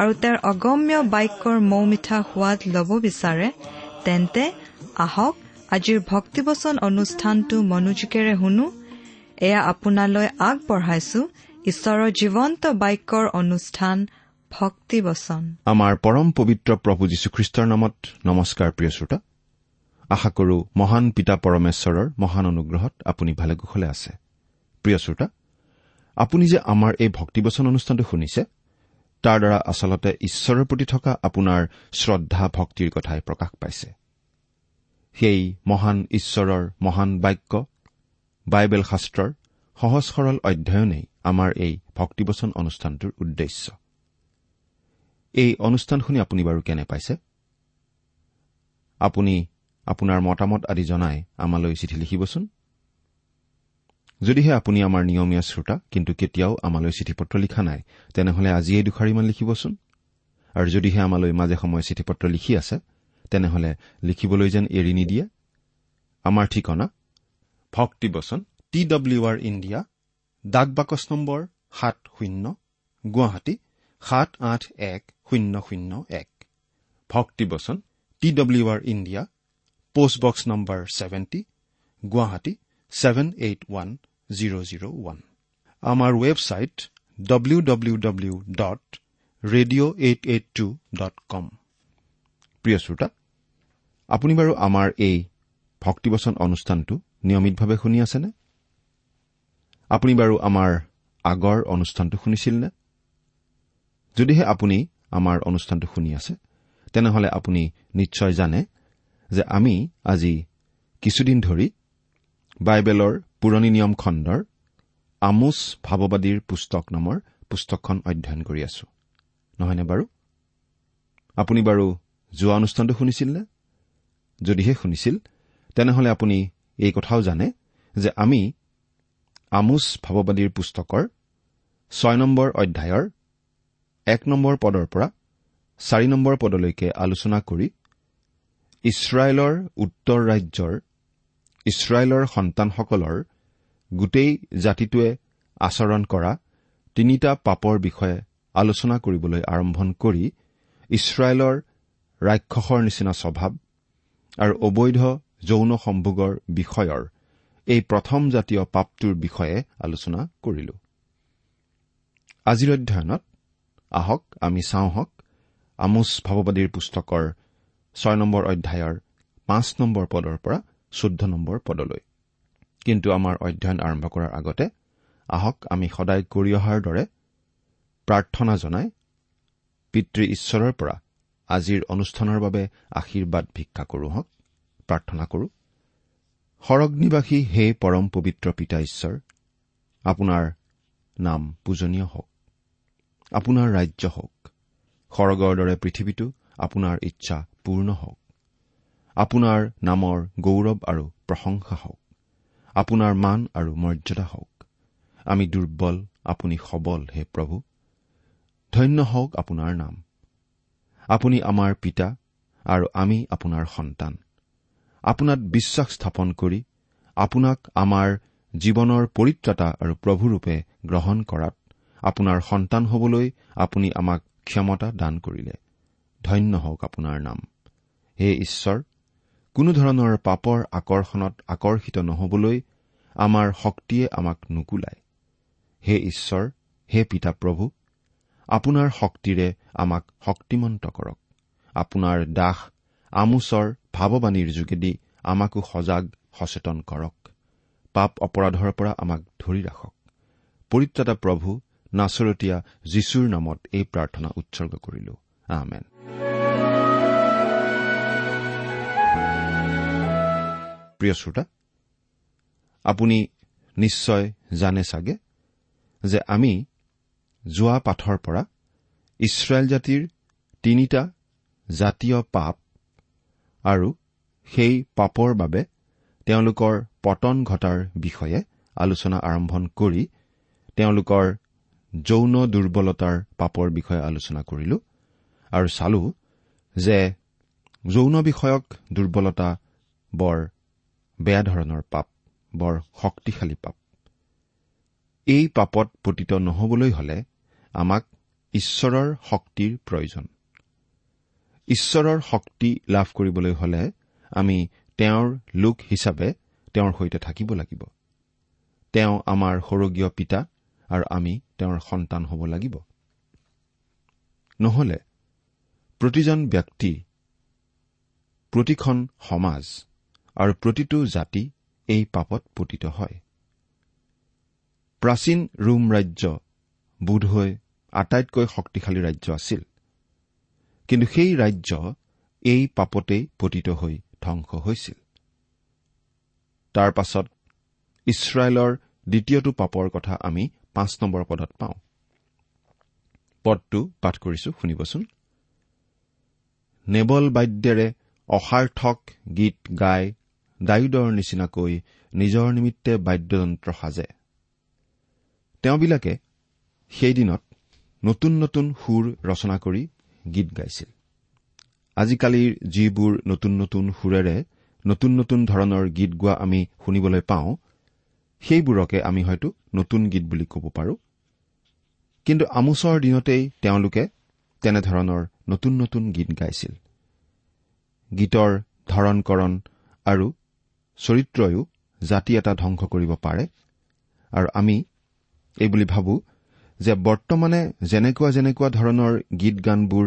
আৰু তেওঁৰ অগম্য বাক্যৰ মৌ মিঠা সোৱাদ ল'ব বিচাৰে তেন্তে আহক আজিৰ ভক্তিবচন অনুষ্ঠানটো মনোযোগেৰে শুনো। এয়া আপোনালৈ আগবঢ়াইছো ঈশ্বৰৰ জীৱন্ত বাক্যৰ অনুষ্ঠান ভক্তিবচন। আমাৰ পৰম পবিত্ৰ প্ৰভু যীশুখ্ৰীষ্টৰ নামত নমস্কাৰ প্ৰিয় শ্ৰোতা। আশা কৰো মহান পিতা পৰমেশ্বৰৰ মহান অনুগ্ৰহত আপুনি ভালে কুশলে আছে। প্ৰিয় শ্ৰোতা আপুনি যে আমাৰ এই ভক্তিবচন অনুষ্ঠানটো শুনিছে তাৰ দ্বাৰা আচলতে ঈশ্বৰৰ প্ৰতি থকা আপোনাৰ শ্ৰদ্ধা ভক্তিৰ কথাই প্ৰকাশ পাইছে। সেই মহান ঈশ্বৰৰ মহান বাক্য বাইবেল শাস্ত্ৰৰ সহজ সৰল অধ্যয়নেই আমাৰ এই ভক্তিবচন অনুষ্ঠানটোৰ উদ্দেশ্য। এই অনুষ্ঠান শুনি আপুনি বাৰু কেনে পাইছে? আপুনি আপোনাৰ মতামত আদি জনাই আমালৈ চিঠি লিখিবচোন। যদিহে আপুনি আমাৰ নিয়মীয়া শ্ৰোতা কিন্তু কেতিয়াও আমালৈ চিঠি পত্ৰ লিখা নাই তেনেহলে আজিয়েই দুখাৰিমান লিখিবচোন। আৰু যদিহে আমালৈ মাজে সময়ে চিঠি পত্ৰ লিখি আছে তেনেহলে লিখিবলৈ যেন এৰি নিদিয়ে। আমাৰ ঠিকনা ভক্তিবচন টি ডব্লিউ আৰ ইণ্ডিয়া ডাক বাকচ নম্বৰ সাত শূন্য গুৱাহাটী সাত আঠ এক শূন্য শূন্য এক। Bhaktibachan T W R India postbox number seventy Guwahati seven eight one zero' zero' one আমাৰ website W W W dot radio' eight eight two dot com প্ৰিয় শ্ৰোতা আপুনি বাৰু আমাৰ এই ভক্তিবচন অনুষ্ঠানটো নিয়মিতভাৱে শুনি আছেনে? আপুনি বাৰু আমাৰ আগৰ অনুষ্ঠানটো শুনিছিল নে যদিহে আপুনি আমাৰ অনুষ্ঠানটো শুনি আছে তেনেহলে আপুনি নিশ্চয় জানে যে আমি আজি কিছুদিন ধৰি বাইবেলৰ পুৰণি নিয়ম খণ্ডৰ আমোচ ভাৱবাদীৰ পুস্তক নামৰ পুস্তকখন অধ্যয়ন কৰি আছো। নহয়নে বাৰু? আপুনি বাৰু যোৱা অনুষ্ঠানটো শুনিছিল নে? যদিহে শুনিছিল তেনেহলে আপুনি এই কথাও জানে যে আমি আমোচ ভাৱবাদীৰ পুস্তকৰ ছয় নম্বৰ অধ্যায়ৰ এক নম্বৰ পদৰ পৰা চাৰি নম্বৰ পদলৈকে আলোচনা কৰি ইছৰাইলৰ উত্তৰ ৰাজ্যৰ ইছৰাইলৰ সন্তানসকলৰ গোটেই জাতিটোৱে আচৰণ কৰা তিনিটা পাপৰ বিষয়ে আলোচনা কৰিবলৈ আৰম্ভণ কৰি ইছৰাইলৰ ৰাক্ষসৰ নিচিনা স্বভাৱ আৰু অবৈধ যৌন সম্ভোগৰ বিষয়ৰ এই প্ৰথম জাতীয় পাপটোৰ বিষয়ে আলোচনা কৰিলো। আজিৰ অধ্যয়নত আহক আমি চাওঁহক আমোচ ভাৱবাদীৰ পুস্তকৰ ছয় নম্বৰ অধ্যায়ৰ পাঁচ নম্বৰ পদৰ পৰা চৈধ্য নম্বৰ পদলৈ। কিন্তু আমাৰ অধ্যয়ন আৰম্ভ কৰাৰ আগতে আহক আমি সদায় কৰি অহাৰ দৰে প্ৰাৰ্থনা জনাই পিতৃ ঈশ্বৰৰ পৰা আজিৰ অনুষ্ঠানৰ বাবে আশীৰ্বাদ ভিক্ষা কৰো হওক প্ৰাৰ্থনা কৰো। সৰগ্নিবাসী হে পৰম পবিত্ৰ পিতা ঈশ্বৰ আপোনাৰ নাম পূজনীয় হওক আপোনাৰ ৰাজ্য হওক সৰগৰ দৰে পৃথিৱীতো আপোনাৰ ইচ্ছা পূৰ্ণ হওক। আপোনাৰ নামৰ গৌৰৱ আৰু প্ৰশংসা হওক। আপোনাৰ মান আৰু মৰ্যাদা হওক। আমি দুৰ্বল আপুনি সবল হে প্ৰভু। ধন্য হওক আপোনাৰ নাম। আপুনি আমাৰ পিতা আৰু আমি আপোনাৰ সন্তান। আপোনাত বিশ্বাস স্থাপন কৰি আপোনাক আমাৰ জীৱনৰ পৰিত্ৰাতা আৰু প্ৰভুৰূপে গ্ৰহণ কৰাত আপোনাৰ সন্তান হবলৈ আপুনি আমাক ক্ষমতা দান কৰিলে। ধন্য হওক আপোনাৰ নাম। হে ঈশ্বৰ কোনো ধৰণৰ পাপৰ আকৰ্ষণত আকৰ্ষিত নহবলৈ আমাৰ শক্তিয়ে আমাক নুকুলায়। হে ঈশ্বৰ হে পিতা প্ৰভু আপোনাৰ শক্তিৰে আমাক শক্তিমন্ত কৰক। আপোনাৰ দাস আমোচৰ ভাৱবাণীৰ যোগেদি আমাকো সজাগ সচেতন কৰক। পাপ অপৰাধৰ পৰা আমাক ধৰি ৰাখক। পৰিত্ৰাতা প্ৰভু নাচৰতীয়া যীশুৰ নামত এই প্ৰাৰ্থনা উৎসৰ্গ কৰিলো। আমেন। প্ৰিয় শ্ৰোতা আপুনি নিশ্চয় জানে চাগে যে আমি যোৱা পাঠৰ পৰা ইছৰাইল জাতিৰ তিনিটা জাতীয় পাপ আৰু সেই পাপৰ বাবে তেওঁলোকৰ পতন ঘটাৰ বিষয়ে আলোচনা আৰম্ভ কৰি তেওঁলোকৰ যৌন দুৰ্বলতাৰ পাপৰ বিষয়ে আলোচনা কৰিলো আৰু চালো যে যৌন বিষয়ক দুৰ্বলতা বৰ বেয়া ধৰণৰ পাপ বৰ শক্তিশালী পাপ। এই পাপত পতিত নহবলৈ হলে আমাক ঈশ্বৰৰ শক্তিৰ প্ৰয়োজন। ঈশ্বৰৰ শক্তি লাভ কৰিবলৈ হলে আমি তেওঁৰ লোক হিচাপে তেওঁৰ সৈতে থাকিব লাগিব। তেওঁ আমাৰ সৰগীয় পিতা আৰু আমি তেওঁৰ সন্তান হ'ব লাগিব। নহলে প্ৰতিজন ব্যক্তি প্ৰতিখন সমাজ আৰু প্ৰতিটো জাতি এই পাপত পতিত হয়। প্ৰাচীন ৰোম ৰাজ্য বোধহৈ আটাইতকৈ শক্তিশালী ৰাজ্য আছিল। কিন্তু সেই ৰাজ্য এই পাপতেই পতিত হৈ ধ্বংস হৈছিল। তাৰ পাছত ইছৰাইলৰ দ্বিতীয়টো পাপৰ কথা আমি পাঁচ নম্বৰ পদত পাওঁ। পদটো পাঠ কৰিছো শুনিবচোন। নেবল বাদ্যেৰে অসাৰ্থক গীত গাই ডায়ুদৰ নিচিনাকৈ নিজৰ নিমিত্তে বাদ্যযন্ত্ৰ সাজে। তেওঁবিলাকে সেইদিনত নতুন নতুন সুৰ ৰচনা কৰি গীত গাইছিল। আজিকালিৰ যিবোৰ নতুন নতুন সুৰেৰে নতুন নতুন ধৰণৰ গীত গোৱা আমি শুনিবলৈ পাওঁ সেইবোৰকে আমি হয়তো নতুন গীত বুলি ক'ব পাৰো। কিন্তু আমোচৰ দিনতেই তেওঁলোকে তেনেধৰণৰ নতুন নতুন গীত গাইছিল। গীতৰ ধৰণকৰণ আৰু চৰিত্ৰয়ো জাতি এটা ধ্বংস কৰিব পাৰে। আৰু আমি এইবুলি ভাবো যে বৰ্তমানে যেনেকুৱা যেনেকুৱা ধৰণৰ গীত গানবোৰ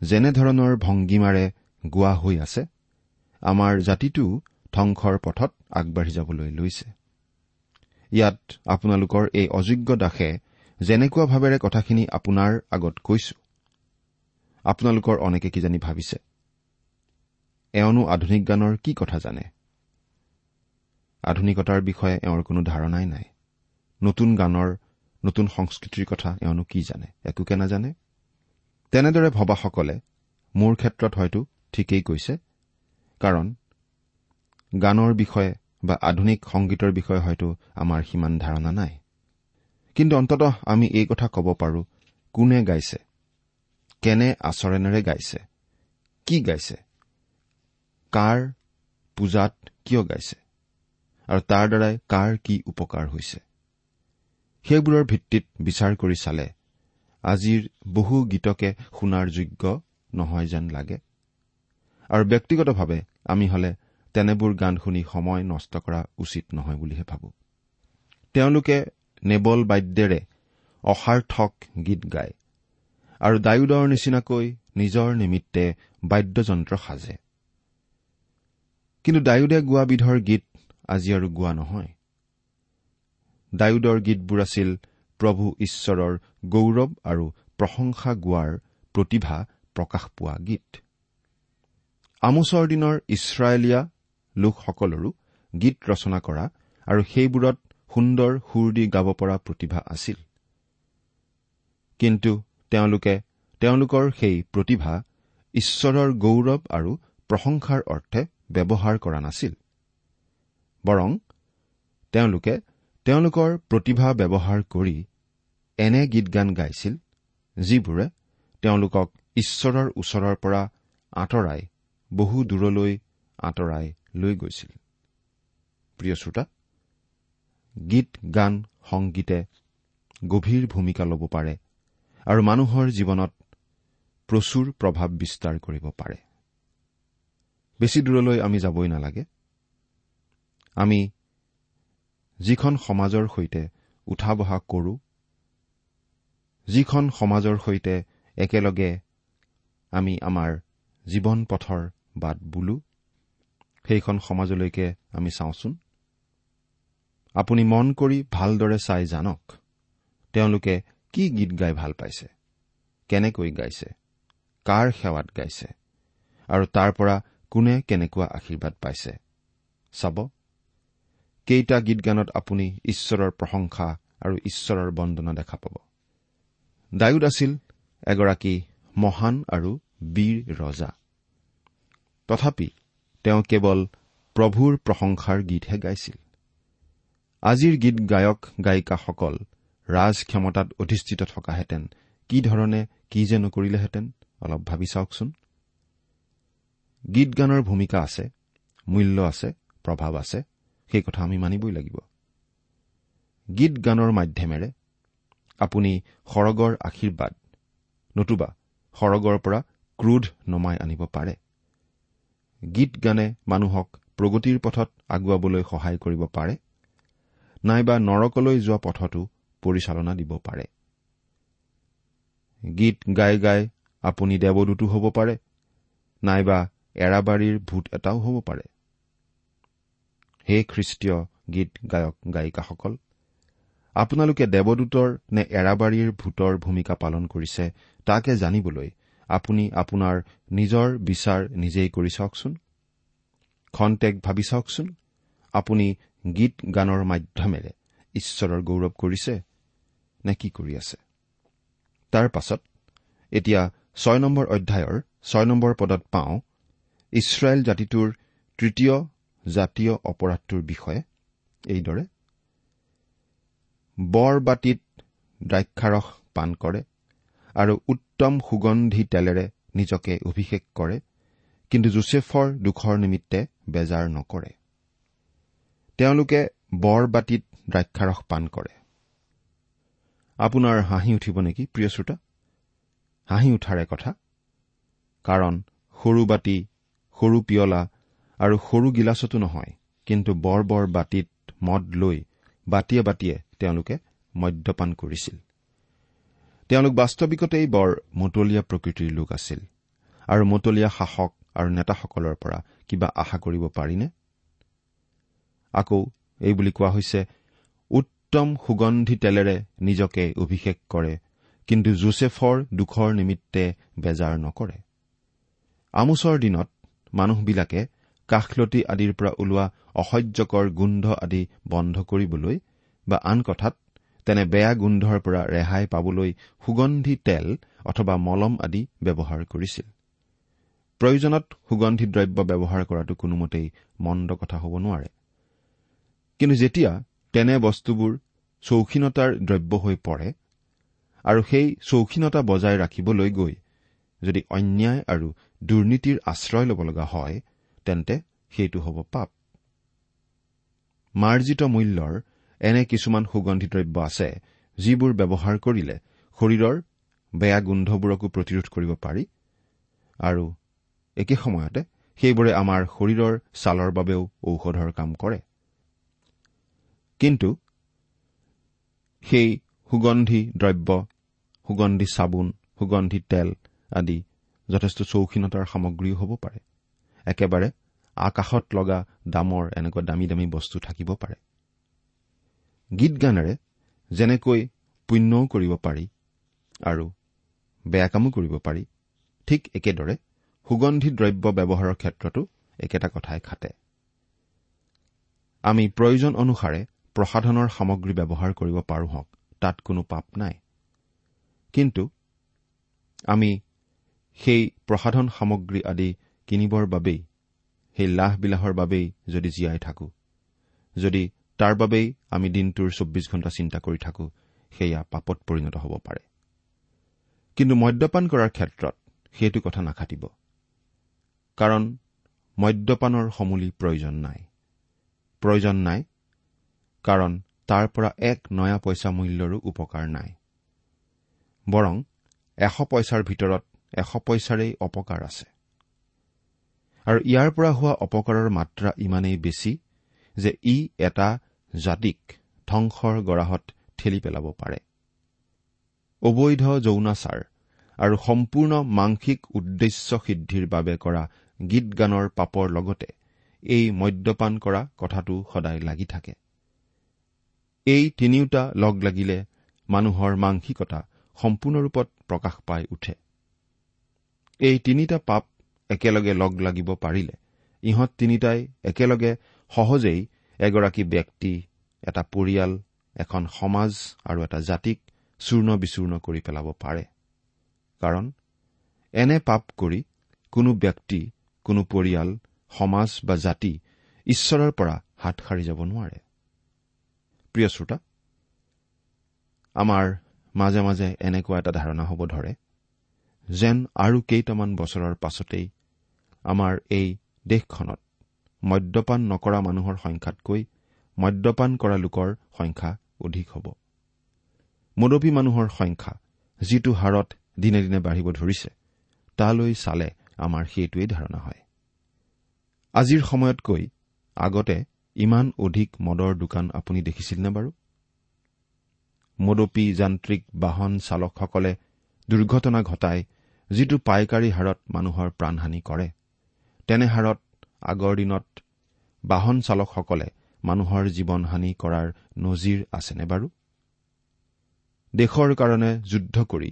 যেনেধৰণৰ ভংগীমাৰে গোৱা হৈ আছে আমাৰ জাতিটোও ধ্বংসৰ পথত আগবাঢ়ি যাবলৈ লৈছে। ইয়াত আপোনালোকৰ এই অযোগ্য দাসে যেনেকুৱা ভাৱেৰে কথাখিনি আপোনাৰ আগত কৈছো আপোনালোকৰ অনেকে কিজানি ভাবিছে? এওঁনো আধুনিক গানৰ কি কথা জানে? আধুনিকতাৰ বিষয়ে এওঁৰ কোনো ধাৰণাই নাই। নতুন গানৰ নতুন সংস্কৃতিৰ কথা এওঁনো কি জানে একোকে নাজানে? তেনেদৰে ভবাসকলে মোৰ ক্ষেত্ৰত হয়তো ঠিকেই কৈছে কাৰণ গানৰ বিষয়ে বা আধুনিক সংগীতৰ বিষয়ে হয়তো আমাৰ সিমান ধাৰণা নাই। কিন্তু অন্ততঃ আমি এই কথা ক'ব পাৰো কোনে গাইছে? কেনে আচৰণেৰে গাইছে? কি গাইছে? কাৰ পূজাত কিয় গাইছে? আৰু তাৰ দ্বাৰাই কাৰ কি উপকাৰ হৈছে? সেইবোৰৰ ভিত্তিত বিচাৰ কৰি চালে আজিৰ বহু গীতকে শুনাৰ যোগ্য নহয় যেন লাগে। আৰু ব্যক্তিগতভাৱে আমি হলে তেনেবোৰ গান শুনি সময় নষ্ট কৰা উচিত নহয় বুলিহে ভাবো। তেওঁলোকে নেবল বাদ্যেৰে অসাৰ্থক গীত গায় আৰু ডায়ুদৰ নিচিনাকৈ নিজৰ নিমিত্তে বাদ্যযন্ত্ৰ সাজে। কিন্তু ডায়ুদে গোৱাবিধৰ গীত আজি আৰু গোৱা নহয়। ডায়ুদৰ গীতবোৰ আছিল প্ৰভু ঈশ্বৰৰ গৌৰৱ আৰু প্ৰশংসা গোৱাৰ প্ৰতিভা প্ৰকাশ পোৱা গীত। আমোচৰ দিনৰ ইছৰাইলীয়া লোকসকলৰো গীত ৰচনা কৰা আৰু সেইবোৰত সুন্দৰ সুৰ দি গাব পৰা প্ৰতিভা আছিল। কিন্তু তেওঁলোকে তেওঁলোকৰ সেই প্ৰতিভা ঈশ্বৰৰ গৌৰৱ আৰু প্ৰশংসাৰ অৰ্থে ব্যৱহাৰ কৰা নাছিল। বৰং তেওঁলোকে তেওঁলোকৰ প্ৰতিভা ব্যৱহাৰ কৰি এনে গীত গান গাইছিল যিবোৰে তেওঁলোকক ঈশ্বৰৰ ওচৰৰ পৰা আঁতৰাই বহু দূৰলৈ আঁতৰাই লৈ গৈছিল। প্ৰিয় শ্ৰোতা গীত গান সংগীতে গভীৰ ভূমিকা ল'ব পাৰে আৰু মানুহৰ জীৱনত প্ৰচুৰ প্ৰভাৱ বিস্তাৰ কৰিব পাৰে। বেছি দূৰলৈ আমি যাবই নালাগে। আমি যিখন সমাজৰ সৈতে উঠা বহা কৰো যিখন সমাজৰ সৈতে একেলগে আমি আমাৰ জীৱন পথৰ বাট বোলো সেইখন সমাজলৈকে আমি চাওঁচোন। আপুনি মন কৰি ভালদৰে চাই জানক তেওঁলোকে কি গীত গাই ভাল পাইছে কেনেকৈ গাইছে কাৰ সেৱাত গাইছে আৰু তাৰ পৰা কোনে কেনেকুৱা আশীৰ্বাদ পাইছে চাব। কেইটা গীত গানত আপুনি ঈশ্বৰৰ প্ৰশংসা আৰু ঈশ্বৰৰ বন্দনা দেখা পাব? ডায়ুদ আছিল এগৰাকী মহান আৰু বীৰ ৰজা। তথাপি তেওঁ কেৱল প্ৰভুৰ প্ৰশংসাৰ গীতহে গাইছিল। আজিৰ গীত গায়ক গায়িকাসকল ৰাজ ক্ষমতাত অধিষ্ঠিত থকাহেঁতেন। কি ধৰণে কি যে নকৰিলেহেঁতেন অলপ ভাবি চাওকচোন। গীত গানৰ ভূমিকা আছে মূল্য আছে প্ৰভাৱ আছে। সেই কথা আমি মানিবই লাগিব। গীত গানৰ মাধ্যমেৰে আপুনি সৰগৰ আশীৰ্বাদ নতুবা সৰগৰ পৰা ক্ৰোধ নমাই আনিব পাৰে। গীত গানে মানুহক প্ৰগতিৰ পথত আগুৱাবলৈ সহায় কৰিব পাৰে নাইবা নৰকলৈ যোৱা পথতো পৰিচালনা দিব পাৰে। গীত গাই গাই আপুনি দেৱদূতো হ'ব পাৰে নাইবা এৰাবাৰীৰ ভূত এটাও হ'ব পাৰে। হে খ্ৰীষ্টীয় গীত গায়ক গায়িকাসকল আপোনালোকে দেৱদূতৰ নে এৰাবাৰীৰ ভূতৰ ভূমিকা পালন কৰিছে তাকে জানিবলৈ আপুনি আপোনাৰ নিজৰ বিচাৰ নিজেই কৰি চাওকচোন। খন্তেক ভাবি চাওকচোন আপুনি গীত গানৰ মাধ্যমেৰে ঈশ্বৰৰ গৌৰৱ কৰিছে নে কি কৰি আছে। তাৰ পাছত এতিয়া ছয় নম্বৰ অধ্যায়ৰ ছয় নম্বৰ পদত পাওঁ ইছৰাইল জাতিটোৰ তৃতীয় জাতীয় অপৰাধটোৰ বিষয়ে এইদৰে। বৰ বাতিত দ্ৰাক্ষাৰস পান কৰে আৰু উত্তম সুগন্ধি তেলেৰে নিজকে অভিষেক কৰে কিন্তু জোচেফৰ দুখৰ নিমিত্তে বেজাৰ নকৰে। তেওঁলোকে বৰ বাতিত দ্ৰাক্ষাৰস পান কৰে। আপোনাৰ হাঁহি উঠিব নেকি প্ৰিয় শ্ৰোতা? হাঁহি উঠাৰে কথা। কাৰণ সৰু বাতি সৰু পিয়লা আৰু সৰু গিলাচতো নহয় কিন্তু বৰ বৰ বাতিত মদ লৈ বাতিয়ে বাতিয়ে তেওঁলোকে মদ্যপান কৰিছিল। তেওঁলোক বাস্তৱিকতেই বৰ মতলীয়া প্ৰকৃতিৰ লোক আছিল। আৰু মতলীয়া শাসক আৰু নেতাসকলৰ পৰা কিবা আশা কৰিব পাৰিনে? আকৌ এইবুলি কোৱা হৈছে উত্তম সুগন্ধি তেলেৰে নিজকে অভিষেক কৰে কিন্তু জোচেফৰ দুখৰ নিমিত্তে বেজাৰ নকৰে। আমোচৰ দিনত মানুহবিলাকে কাষলতি আদিৰ পৰা ওলোৱা অসহ্যকৰ গোন্ধ আদি বন্ধ কৰিবলৈ বা আন কথাত তেনে বেয়া গোন্ধৰ পৰা ৰেহাই পাবলৈ সুগন্ধি তেল অথবা মলম আদি ব্যৱহাৰ কৰিছিল। প্ৰয়োজনত সুগন্ধি দ্ৰব্য ব্যৱহাৰ কৰাটো কোনোমতেই মন্দ কথা হ'ব নোৱাৰে। কিন্তু যেতিয়া তেনে বস্তুবোৰ চৌখিনতাৰ দ্ৰব্য হৈ পৰে আৰু সেই চৌখিনতা বজাই ৰাখিবলৈ গৈ যদি অন্যায় আৰু দুৰ্নীতিৰ আশ্ৰয় ল'ব লগা হয় তেন্তে সেইটো হ'ব পাপ। মাৰ্জিত মূল্যৰ এনে কিছুমান সুগন্ধি দ্ৰব্য আছে যিবোৰ ব্যৱহাৰ কৰিলে শৰীৰৰ বেয়া গোন্ধবোৰকো প্ৰতিৰোধ কৰিব পাৰি আৰু একে সময়তে সেইবোৰে আমাৰ শৰীৰৰ ছালৰ বাবেও ঔষধৰ কাম কৰে। কিন্তু সেই সুগন্ধি দ্ৰব্য সুগন্ধি চাবোন সুগন্ধি তেল আদি যথেষ্ট চৌখিনতাৰ সামগ্ৰীও হ'ব পাৰে। একেবাৰে আকাশত লগা দামৰ এনেকুৱা দামী দামী বস্তু থাকিব পাৰে। গীত গানেৰে যেনেকৈ পুণ্যও কৰিব পাৰি আৰু বেয়া কামো কৰিব পাৰি ঠিক একেদৰে সুগন্ধি দ্ৰব্য ব্যৱহাৰৰ ক্ষেত্ৰতো একেটা কথাই খাটে। আমি প্ৰয়োজন অনুসাৰে প্ৰসাধনৰ সামগ্ৰী ব্যৱহাৰ কৰিব পাৰো হওক তাত কোনো পাপ নাই। কিন্তু আমি সেই প্ৰসাধন সামগ্ৰী আদি কিনিবৰ বাবেই সেই লাহ বিলাহৰ বাবেই যদি জীয়াই থাকো। যদি তাৰ বাবেই আমি দিনটোৰ চৌব্বিছ ঘণ্টা চিন্তা কৰি থাকো সেয়া পাপত পৰিণত হ'ব পাৰে। কিন্তু মদ্যপান কৰাৰ ক্ষেত্ৰত সেইটো কথা নাখাটিব। কাৰণ মদ্যপানৰ সমূলি প্ৰয়োজন নাই। প্ৰয়োজন নাই কাৰণ তাৰ পৰা এক নয়া পইচা মূল্যৰো উপকাৰ নাই। বৰং এশ পইচাৰ ভিতৰত এশ পইচাৰেই অপকাৰ আছে। আৰু ইয়াৰ পৰা হোৱা অপকাৰৰ মাত্ৰা ইমানেই বেছি যে ই এটা জাতিক ধ্বংসৰ গৰাহত ঠেলি পেলাব পাৰে। অবৈধ যৌনাচাৰ আৰু সম্পূৰ্ণ মাংসিক উদ্দেশ্য সিদ্ধিৰ বাবে কৰা গীত গানৰ পাপৰ লগতে এই মদ্যপান কৰা কথাটো সদায় লাগি থাকে। এই তিনিওটা লগ লাগিলে মানুহৰ মাংসিকতা সম্পূৰ্ণৰূপত প্ৰকাশ পাই উঠে। এই তিনিটা পাপ একেলগে লগ লাগিব পাৰিলে। ইহঁত তিনিটাই একেলগে সহজেই এগৰাকী ব্যক্তি এটা পৰিয়াল এখন সমাজ আৰু এটা জাতিক চূৰ্ণ বিচূৰ্ণ কৰি পেলাব পাৰে। কাৰণ এনে পাপ কৰি কোনো ব্যক্তি কোনো পৰিয়াল সমাজ বা জাতি ঈশ্বৰৰ পৰা হাত সাৰি যাব নোৱাৰে। প্ৰিয় শ্ৰোতা আমাৰ মাজে মাজে এনেকুৱা এটা ধাৰণা হ'ব ধৰে যেন আৰু কেইটামান বছৰৰ পাছতেই আমাৰ এই দেশখনত মদ্যপান নকৰা মানুহৰ সংখ্যাতকৈ মদ্যপান কৰা লোকৰ সংখ্যা অধিক হ'ব। মুদপী মানুহৰ সংখ্যা যিটো হাৰত দিনে দিনে বাঢ়িব ধৰিছে তালৈ চালে আমাৰ সেইটোৱেই ধাৰণা হয়। আজিৰ সময়তকৈ আগতে ইমান অধিক মদৰ দোকান আপুনি দেখিছিল নে বাৰু? মদপী যান্ত্ৰিক বাহন চালকসকলে দুৰ্ঘটনা ঘটাই যিটো পাইকাৰী হাৰত মানুহৰ প্ৰাণহানি কৰে তেনে হাৰত আগৰ দিনত বাহন চালকসকলে মানুহৰ জীৱন হানি কৰাৰ নজিৰ আছেনে বাৰু? দেশৰ কাৰণে যুদ্ধ কৰি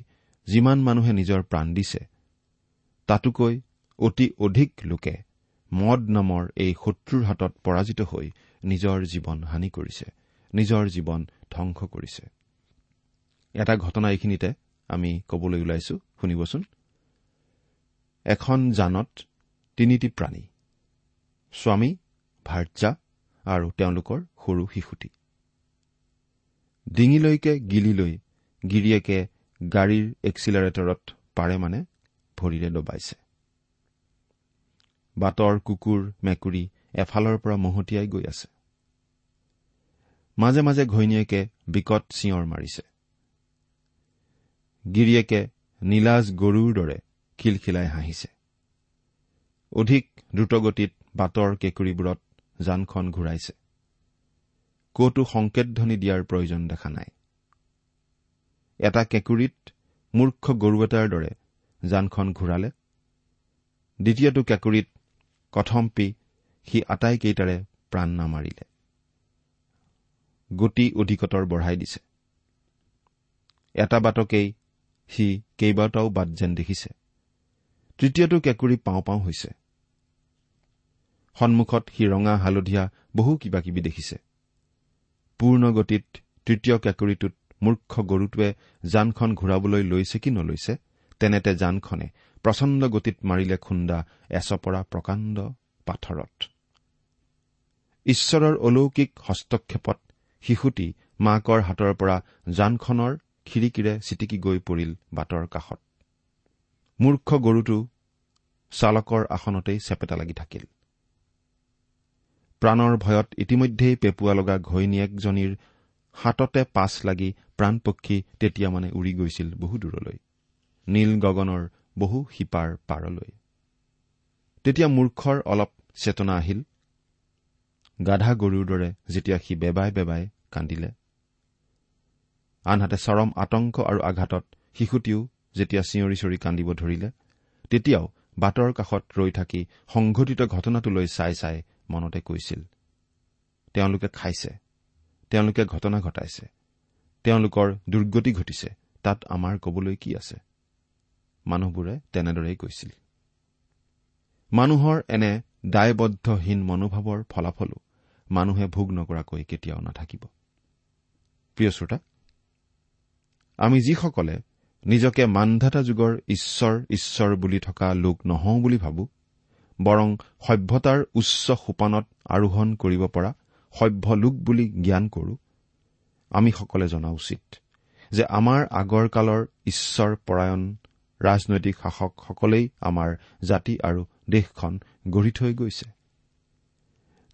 যিমান মানুহে নিজৰ প্ৰাণ দিছে তাতোকৈ অতি অধিক লোকে মদ নামৰ এই শত্ৰুৰ হাতত পৰাজিত হৈ নিজৰ জীৱন হানি কৰিছে নিজৰ জীৱন ধ্বংস কৰিছে। এটা ঘটনা এইখিনিতে আমি কবলৈ ওলাইছো শুনিবচোন। এখন জানত তিনিটি প্ৰাণী স্বামী ভাৰ্যা আৰু তেওঁলোকৰ সৰু শিশুটি। ডিঙিলৈকে গিলি লৈ গিৰিয়েকে গাড়ীৰ এক্সিলাৰেটৰত পাৰে মানে ভৰিৰে দবাইছে। বাটৰ কুকুৰ মেকুৰী এফালৰ পৰা মহতিয়াই গৈ আছে। মাজে মাজে ঘৈণীয়েকে বিকট চিঞৰ মাৰিছে। গিৰিয়েকে নীলাজ গৰুৰ দৰে খিলখিলাই হাঁহিছে। অধিক দ্ৰুতগতিত বাটৰ কেঁকুৰিবোৰত যানখন ঘূৰাইছে। কতো সংকেতধ্বনি দিয়াৰ প্ৰয়োজন দেখা নাই। এটা কেঁকুৰিত মূৰ্খ গৰু এটাৰ দৰে যানখন ঘূৰালে। দ্বিতীয়টো কেঁকুৰিত কথম্পি সি আটাইকেইটাৰে প্ৰাণ নামাৰিলে। গতি অধিকতৰ বঢ়াই দিছে। এটা বাটকেই সি কেইবাটাও বাট যেন দেখিছে। তৃতীয়টো কেঁকুৰি পাওঁ পাওঁ হৈছে। সন্মুখত সি ৰঙা হালধীয়া বহু কিবা কিবি দেখিছে। পূৰ্ণ গতিত তৃতীয় কেঁকুৰিটোত মূৰ্খ গৰুটোৱে যানখন ঘূৰাবলৈ লৈছে কি নলৈছে তেনেতে যানখনে প্ৰচণ্ড গতিত মাৰিলে খুন্দা এচপৰা প্ৰকাণ্ড পাথৰত। ঈশ্বৰৰ অলৌকিক হস্তক্ষেপত শিশুটি মাকৰ হাতৰ পৰা যানখনৰ খিৰিকীৰে চিটিকি গৈ পৰিল বাটৰ কাষত। মূৰ্খ গৰুটো চালকৰ আসনতেই চেপেটা লাগি থাকিল। প্ৰাণৰ ভয়ত ইতিমধ্যেই পেপুৱা লগা ঘৈণীয়েকজনীৰ হাততে পাছ লাগি প্ৰাণপক্ষী তেতিয়া মানে উৰি গৈছিল বহু দূৰলৈ। নীল গগনৰ বহু শিপাৰ পাৰলৈ। তেতিয়া মূৰ্খৰ অলপ চেতনা আহিল। গাধা গৰুৰ দৰে যেতিয়া সি বেবাই বেবাই কান্দিলে। আনহাতে চৰম আতংক আৰু আঘাতত শিশুটিও যেতিয়া চিঞৰি চিঞৰি কান্দিব ধৰিলে তেতিয়াও বাটৰ কাষত ৰৈ থাকি সংঘটিত ঘটনাটোলৈ চাই চাই মনতে কৈছিল তেওঁলোকে খাইছে তেওঁলোকে ঘটনা ঘটাইছে তেওঁলোকৰ দুৰ্গতি ঘটিছে তাত আমাৰ কবলৈ কি আছে? মানুহবোৰে তেনেদৰেই কৈছিল। মানুহৰ এনে দায়বদ্ধহীন মনোভাৱৰ ফলাফলো মানুহে ভোগ নকৰাকৈ কেতিয়াও নাথাকিব। প্ৰিয় শ্ৰোতা আমি যিসকলে নিজকে মানধাতা যুগৰ ঈশ্বৰ ঈশ্বৰ বুলি থকা লোক নহওঁ বুলি ভাবো বৰং সভ্যতাৰ উচ্চ সোপানত আৰোহণ কৰিব পৰা সভ্য লোক বুলি জ্ঞান কৰো। আমি সকলে জনা উচিত যে আমাৰ আগৰ কালৰ ঈশ্বৰ পৰায়ণ ৰাজনৈতিক শাসকসকলেই আমাৰ জাতি আৰু দেশখন গঢ়ি থৈ গৈছে।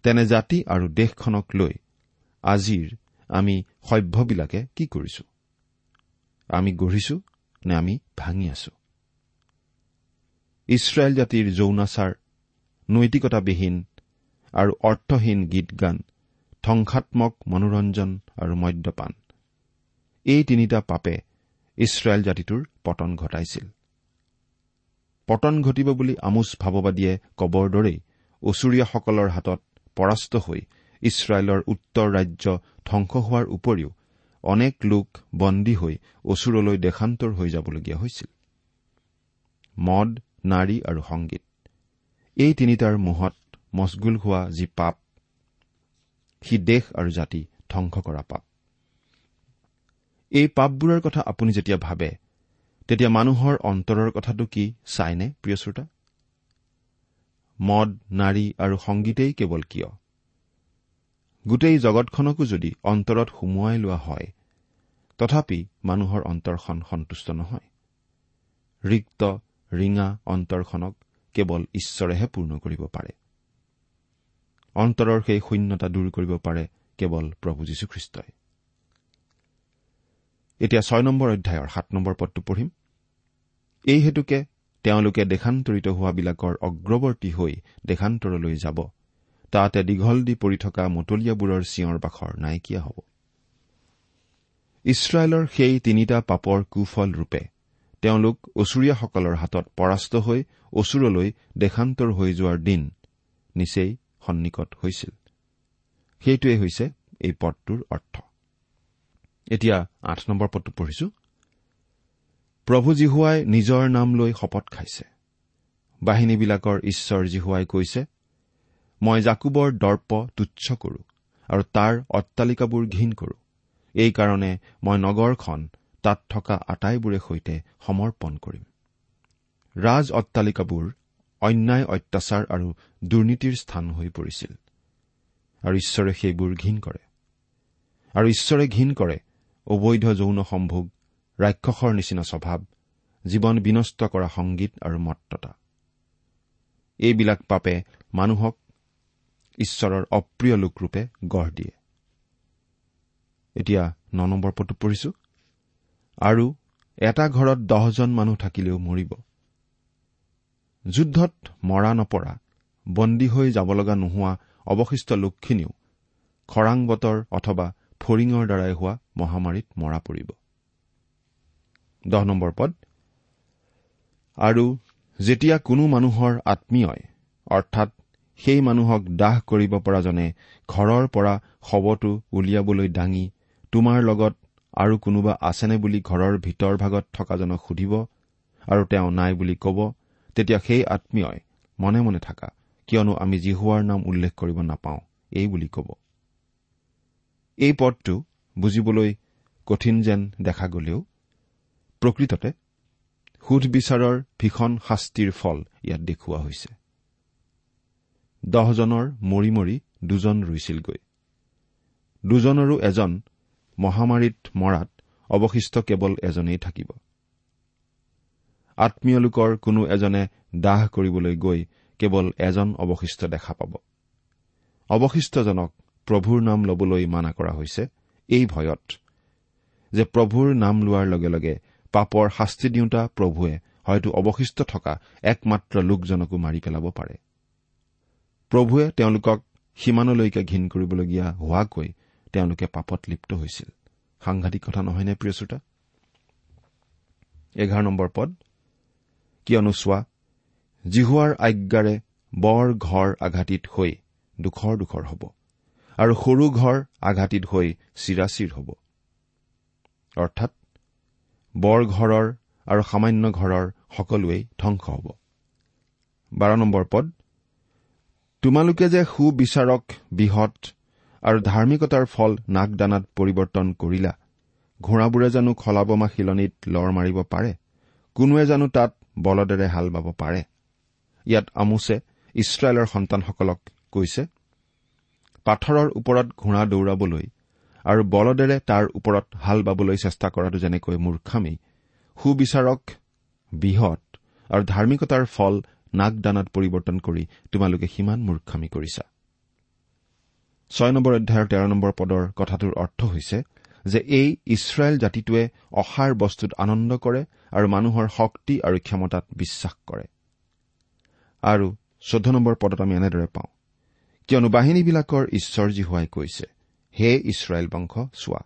তেনে জাতি আৰু দেশখনক লৈ আজিৰ আমি সভ্যবিলাকে কি কৰিছো? আমি গঢ়িছো নে আমি ভাঙি আছো? ইছৰাইল জাতিৰ যৌনাচাৰ নৈতিকতাবিহীন আৰু অৰ্থহীন গীত গান ধ্বংসাত্মক মনোৰঞ্জন আৰু মদ্যপান। এই তিনিটা পাপে ইছৰাইল জাতিটোৰ পতন ঘটাইছিল। পতন ঘটিব বুলি আমোচ ভাৱবাদীয়ে কবৰ দৰেই অচুৰীয়াসকলৰ হাতত পৰাস্ত হৈ ইছৰাইলৰ উত্তৰ ৰাজ্য ধ্বংস হোৱাৰ উপৰিও অনেক লোক বন্দী হৈ অচুৰলৈ দেশান্তৰ হৈ যাবলগীয়া হৈছিল। মদ নাৰী আৰু সংগীত। এই তিনিটাৰ মোহত মচগুল হোৱা যি পাপ সি দেশ আৰু জাতি ধ্বংস কৰা পাপ। এই পাপবোৰৰ কথা আপুনি যেতিয়া ভাবে তেতিয়া মানুহৰ অন্তৰৰ কথাটো কি চাইনে প্ৰিয় শ্ৰোতা? মদ নাৰী আৰু সংগীতেই কেৱল কিয়? গোটেই জগতখনকো যদি অন্তৰত সুমুৱাই লোৱা হয় তথাপি মানুহৰ অন্তৰখন সন্তুষ্ট নহয়। ৰিক্ত ৰিঙা অন্তৰখনক কেৱল ঈশ্বৰেহে পূৰ্ণ কৰিব পাৰে। অন্তৰৰ সেই শূন্যতা দূৰ কৰিব পাৰে কেৱল প্ৰভু যীশুখ্ৰীষ্টই। এতিয়া ছয় নম্বৰ অধ্যায়ৰ সাত নম্বৰ পদটো পঢ়িম। এই হেতুকে তেওঁলোকে দেশান্তৰিত হোৱাবিলাকৰ অগ্ৰৱৰ্তী হৈ দেশান্তৰলৈ যাব। তাতে দীঘল দি পৰি থকা মতলীয়াবোৰৰ চিঞৰ বাখৰ নাইকিয়া হ'ব। ইছৰাইলৰ সেই তিনিটা পাপৰ কুফল ৰূপে তেওঁলোক অচুৰীয়াসকলৰ হাতত পৰাস্ত হৈ অচুৰলৈ দেশান্তৰ হৈ যোৱাৰ দিন নিচেই সন্নিকট হৈছিল। সেইটোৱেই হৈছে এই পদটোৰ অৰ্থ। এতিয়া আঠ নম্বৰ পদটো পঢ়িছো। প্ৰভু জিহুৱাই নিজৰ নাম লৈ শপত খাইছে। বাহিনীবিলাকৰ ঈশ্বৰ জিহুৱাই কৈছে মই জাকুবৰ দৰ্প তুচ্ছ কৰো আৰু তাৰ অট্টালিকাবোৰ ঘীন কৰো। এইকাৰণে মই নগৰখন তাত থকা আটাইবোৰে সৈতে সমৰ্পণ কৰিম। ৰাজ অট্টালিকাবোৰ অন্যায় অত্যাচাৰ আৰু দুৰ্নীতিৰ স্থান হৈ পৰিছিল। আৰু ঈশ্বৰে সেইবোৰ ঘীন কৰে। আৰু ঈশ্বৰে ঘীন কৰে অবৈধ যৌন সম্ভোগ ৰাক্ষসৰ নিচিনা স্বভাৱ জীৱন বিনষ্ট কৰা সংগীত আৰু মত্ততা। এইবিলাক পাপে মানুহক ঈশ্বৰৰ অপ্ৰিয় লোকৰূপে গঢ় দিয়ে। এতিয়া ন নম্বৰ পদটো পঢ়িছো। আৰু এটা ঘৰত দহজন মানুহ থাকিলেও মৰিব। যুদ্ধত মৰা নপৰা বন্দী হৈ যাব লগা নোহোৱা অৱশিষ্ট লোকখিনিও খৰাং বতৰ অথবা ফৰিঙৰ দ্বাৰাই হোৱা মহামাৰীত মৰা পৰিব। আৰু যেতিয়া কোনো মানুহৰ আত্মীয়ই অৰ্থাৎ সেই মানুহক দাহ কৰিব পৰাজনে ঘৰৰ পৰা শৱটো উলিয়াবলৈ দাঙি তোমাৰ লগত আৰু কোনোবা আছেনে বুলি ঘৰৰ ভিতৰ ভাগত থকাজনক সুধিব আৰু তেওঁ নাই বুলি কব তেতিয়া সেই আত্মীয়ই মনে মনে থাকা কিয়নো আমি জিহুৱাৰ নাম উল্লেখ কৰিব নাপাওঁ এই বুলি কব। এই পদটো বুজিবলৈ কঠিন যেন দেখা গলেও প্ৰকৃততে সুধবিচাৰৰ ভীষণ শাস্তিৰ ফল ইয়াত দেখুওৱা হৈছে। দহজনৰ মৰি মৰি দুজন ৰুইছিলগৈ। দুজনৰো এজন মহামাৰীত মৰাত অৱশিষ্ট কেৱল এজনেই থাকিব। আত্মীয় লোকৰ কোনো এজনে দাহ কৰিবলৈ গৈ কেৱল এজন অৱশিষ্ট দেখা পাব। অৱশিষ্টজনক প্ৰভুৰ নাম ল'বলৈ মানা কৰা হৈছে এই ভয়ত যে প্ৰভুৰ নাম লোৱাৰ লগে লগে পাপৰ শাস্তি দিওঁতা প্ৰভুৱে হয়তো অৱশিষ্ট থকা একমাত্ৰ লোকজনকো মাৰি পেলাব পাৰে। প্ৰভুৱে তেওঁলোকক সিমানলৈকে ঘীন কৰিবলগীয়া হোৱাকৈ তেওঁলোকে পাপত লিপ্ত হৈছিল। সাংঘাতিক কথা নহয়নে প্ৰিয় শ্ৰোতা? এঘাৰ নম্বৰ পদ। কিয়নো চোৱা জিহুৱাৰ আজ্ঞাৰে বৰ ঘৰ আঘাটিত হৈ দুখৰ দুখৰ হ'ব আৰু সৰু ঘৰ আঘাটিত হৈ চিৰাচিৰ হ'ব। অৰ্থাৎ বৰ ঘৰৰ আৰু সামান্য ঘৰৰ সকলোৱেই ধ্বংস হ'ব। বাৰ নম্বৰ পদ। তোমালোকে যে সুবিচাৰক বৃহৎ আৰু ধাৰ্মিকতাৰ ফল নাকদানাত পৰিৱৰ্তন কৰিলা। ঘোঁৰাবোৰে জানো খলাবমা শিলনিত লৰ মাৰিব পাৰে। কোনোৱে জানো তাত বলদেৰে হাল বাব পাৰে। ইয়াত আমোছে ইছৰাইলৰ সন্তানসকলক কৈছে পাথৰৰ ওপৰত ঘোঁৰা দৌৰাবলৈ আৰু বলদেৰে তাৰ ওপৰত হাল বাবলৈ চেষ্টা কৰাটো যেনেকৈ মূৰ্খামী সুবিচাৰক বৃহৎ আৰু ধাৰ্মিকতাৰ ফল নাকদানাত পৰিৱৰ্তন কৰি তোমালোকে সিমান মূৰ্খামী কৰিছা। ছয় নম্বৰ অধ্যায়ৰ তেৰ নম্বৰ পদৰ কথাটোৰ অৰ্থ হৈছে যে এই ইছৰাইল জাতিটোৱে অসাৰ বস্তুত আনন্দ কৰে আৰু মানুহৰ শক্তি আৰু ক্ষমতাত বিশ্বাস কৰে। আৰু চৈধ্য নম্বৰ পদত আমি এনেদৰে পাওঁ কিয়নো বাহিনীবিলাকৰ ঈশ্বৰজী হোৱাই কৈছে হে ইছৰাইল বংশ চোৱা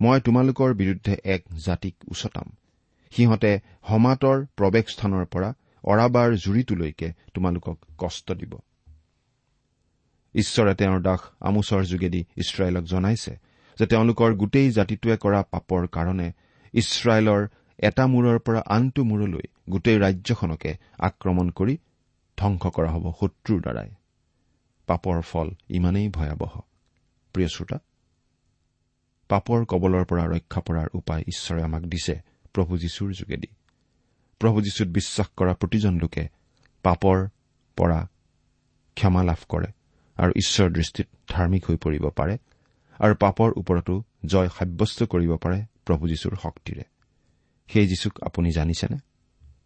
মই তোমালোকৰ বিৰুদ্ধে এক জাতিক উচতাম। সিহঁতে সমাতৰ প্ৰৱেশ স্থানৰ পৰা অৰাবাৰ জুৰিটোলৈকে তোমালোকক কষ্ট দিব। ঈশ্বৰে তেওঁৰ দাস আমোচৰ যোগেদি ইছৰাইলক জনাইছে যে তেওঁলোকৰ গোটেই জাতিটোৱে কৰা পাপৰ কাৰণে ইছৰাইলৰ এটা মূৰৰ পৰা আনটো মূৰলৈ গোটেই ৰাজ্যখনকে আক্ৰমণ কৰি ধ্বংস কৰা হ'ব শত্ৰুৰ দ্বাৰাই। পাপৰ ফল ইমানেই ভয়াৱহ। প্ৰিয় শ্ৰোতা পাপৰ কবলৰ পৰা ৰক্ষা পৰাৰ উপায় ঈশ্বৰে আমাক দিছে প্ৰভু যীশুৰ যোগেদি। প্ৰভু যীশুত বিশ্বাস কৰা প্ৰতিজন লোকে পাপৰ পৰা ক্ষমা লাভ কৰে। আৰু ঈশ্বৰৰ দৃষ্টিত ধাৰ্মিক হৈ পৰিব পাৰে আৰু পাপৰ ওপৰতো জয় সাব্যস্ত কৰিব পাৰে প্ৰভু যীশুৰ শক্তিৰে। সেই যীশুক আপুনি জানিছেনে?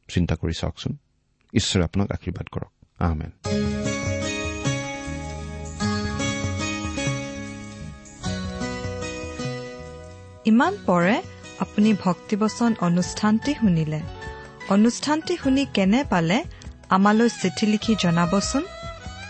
চিন্তা কৰি চাওকচোন। ঈশ্বৰে আপোনাক আশীৰ্বাদ কৰক। আহমেন ইমান পৰে আপুনি ভক্তিবচন অনুষ্ঠানটি শুনিলে। অনুষ্ঠানটি শুনি কেনে পালে আমালৈ চিঠি লিখি জনাবচোন।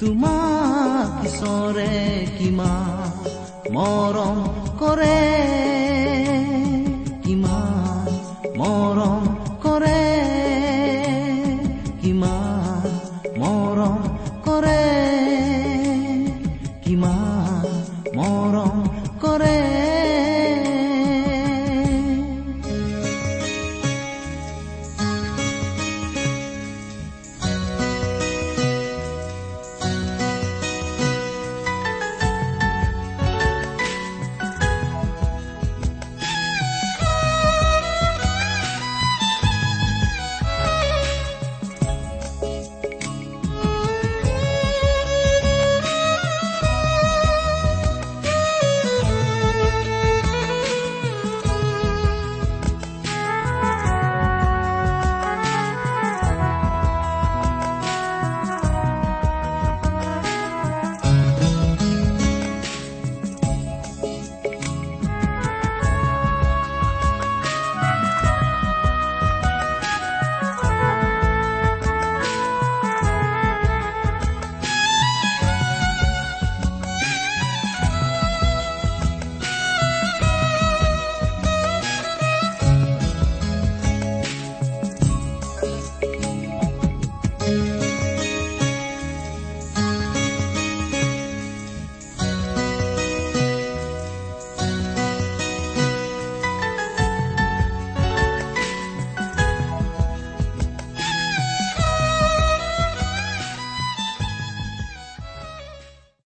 তোমাক ঈশ্বৰে কিমান মৰম